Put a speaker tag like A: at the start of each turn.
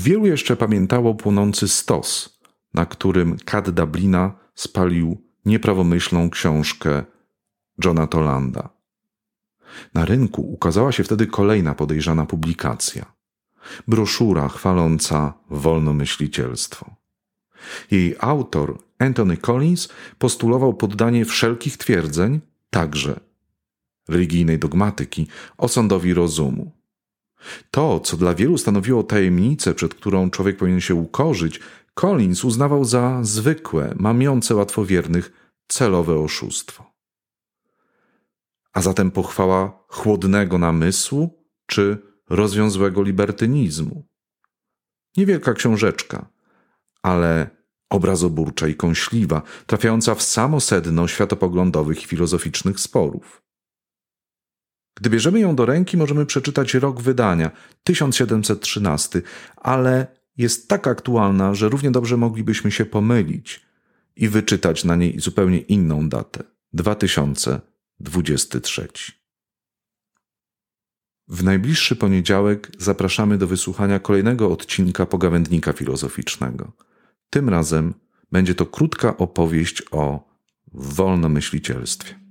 A: Wielu jeszcze pamiętało płonący stos, na którym Kat Dublina spalił nieprawomyślną książkę Johna Tolanda. Na rynku ukazała się wtedy kolejna podejrzana publikacja. Broszura chwaląca wolnomyślicielstwo. Jej autor, Anthony Collins, postulował poddanie wszelkich twierdzeń, także religijnej dogmatyki, osądowi rozumu. To, co dla wielu stanowiło tajemnicę, przed którą człowiek powinien się ukorzyć, Collins uznawał za zwykłe, mamiące łatwowiernych, celowe oszustwo. A zatem pochwała chłodnego namysłu czy rozwiązłego libertynizmu. Niewielka książeczka, ale obrazoburcza i kąśliwa, trafiająca w samo sedno światopoglądowych i filozoficznych sporów. Gdy bierzemy ją do ręki, możemy przeczytać rok wydania 1713, ale jest tak aktualna, że równie dobrze moglibyśmy się pomylić i wyczytać na niej zupełnie inną datę 2023. W najbliższy poniedziałek zapraszamy do wysłuchania kolejnego odcinka pogawędnika filozoficznego. Tym razem będzie to krótka opowieść o wolnomyślicielstwie.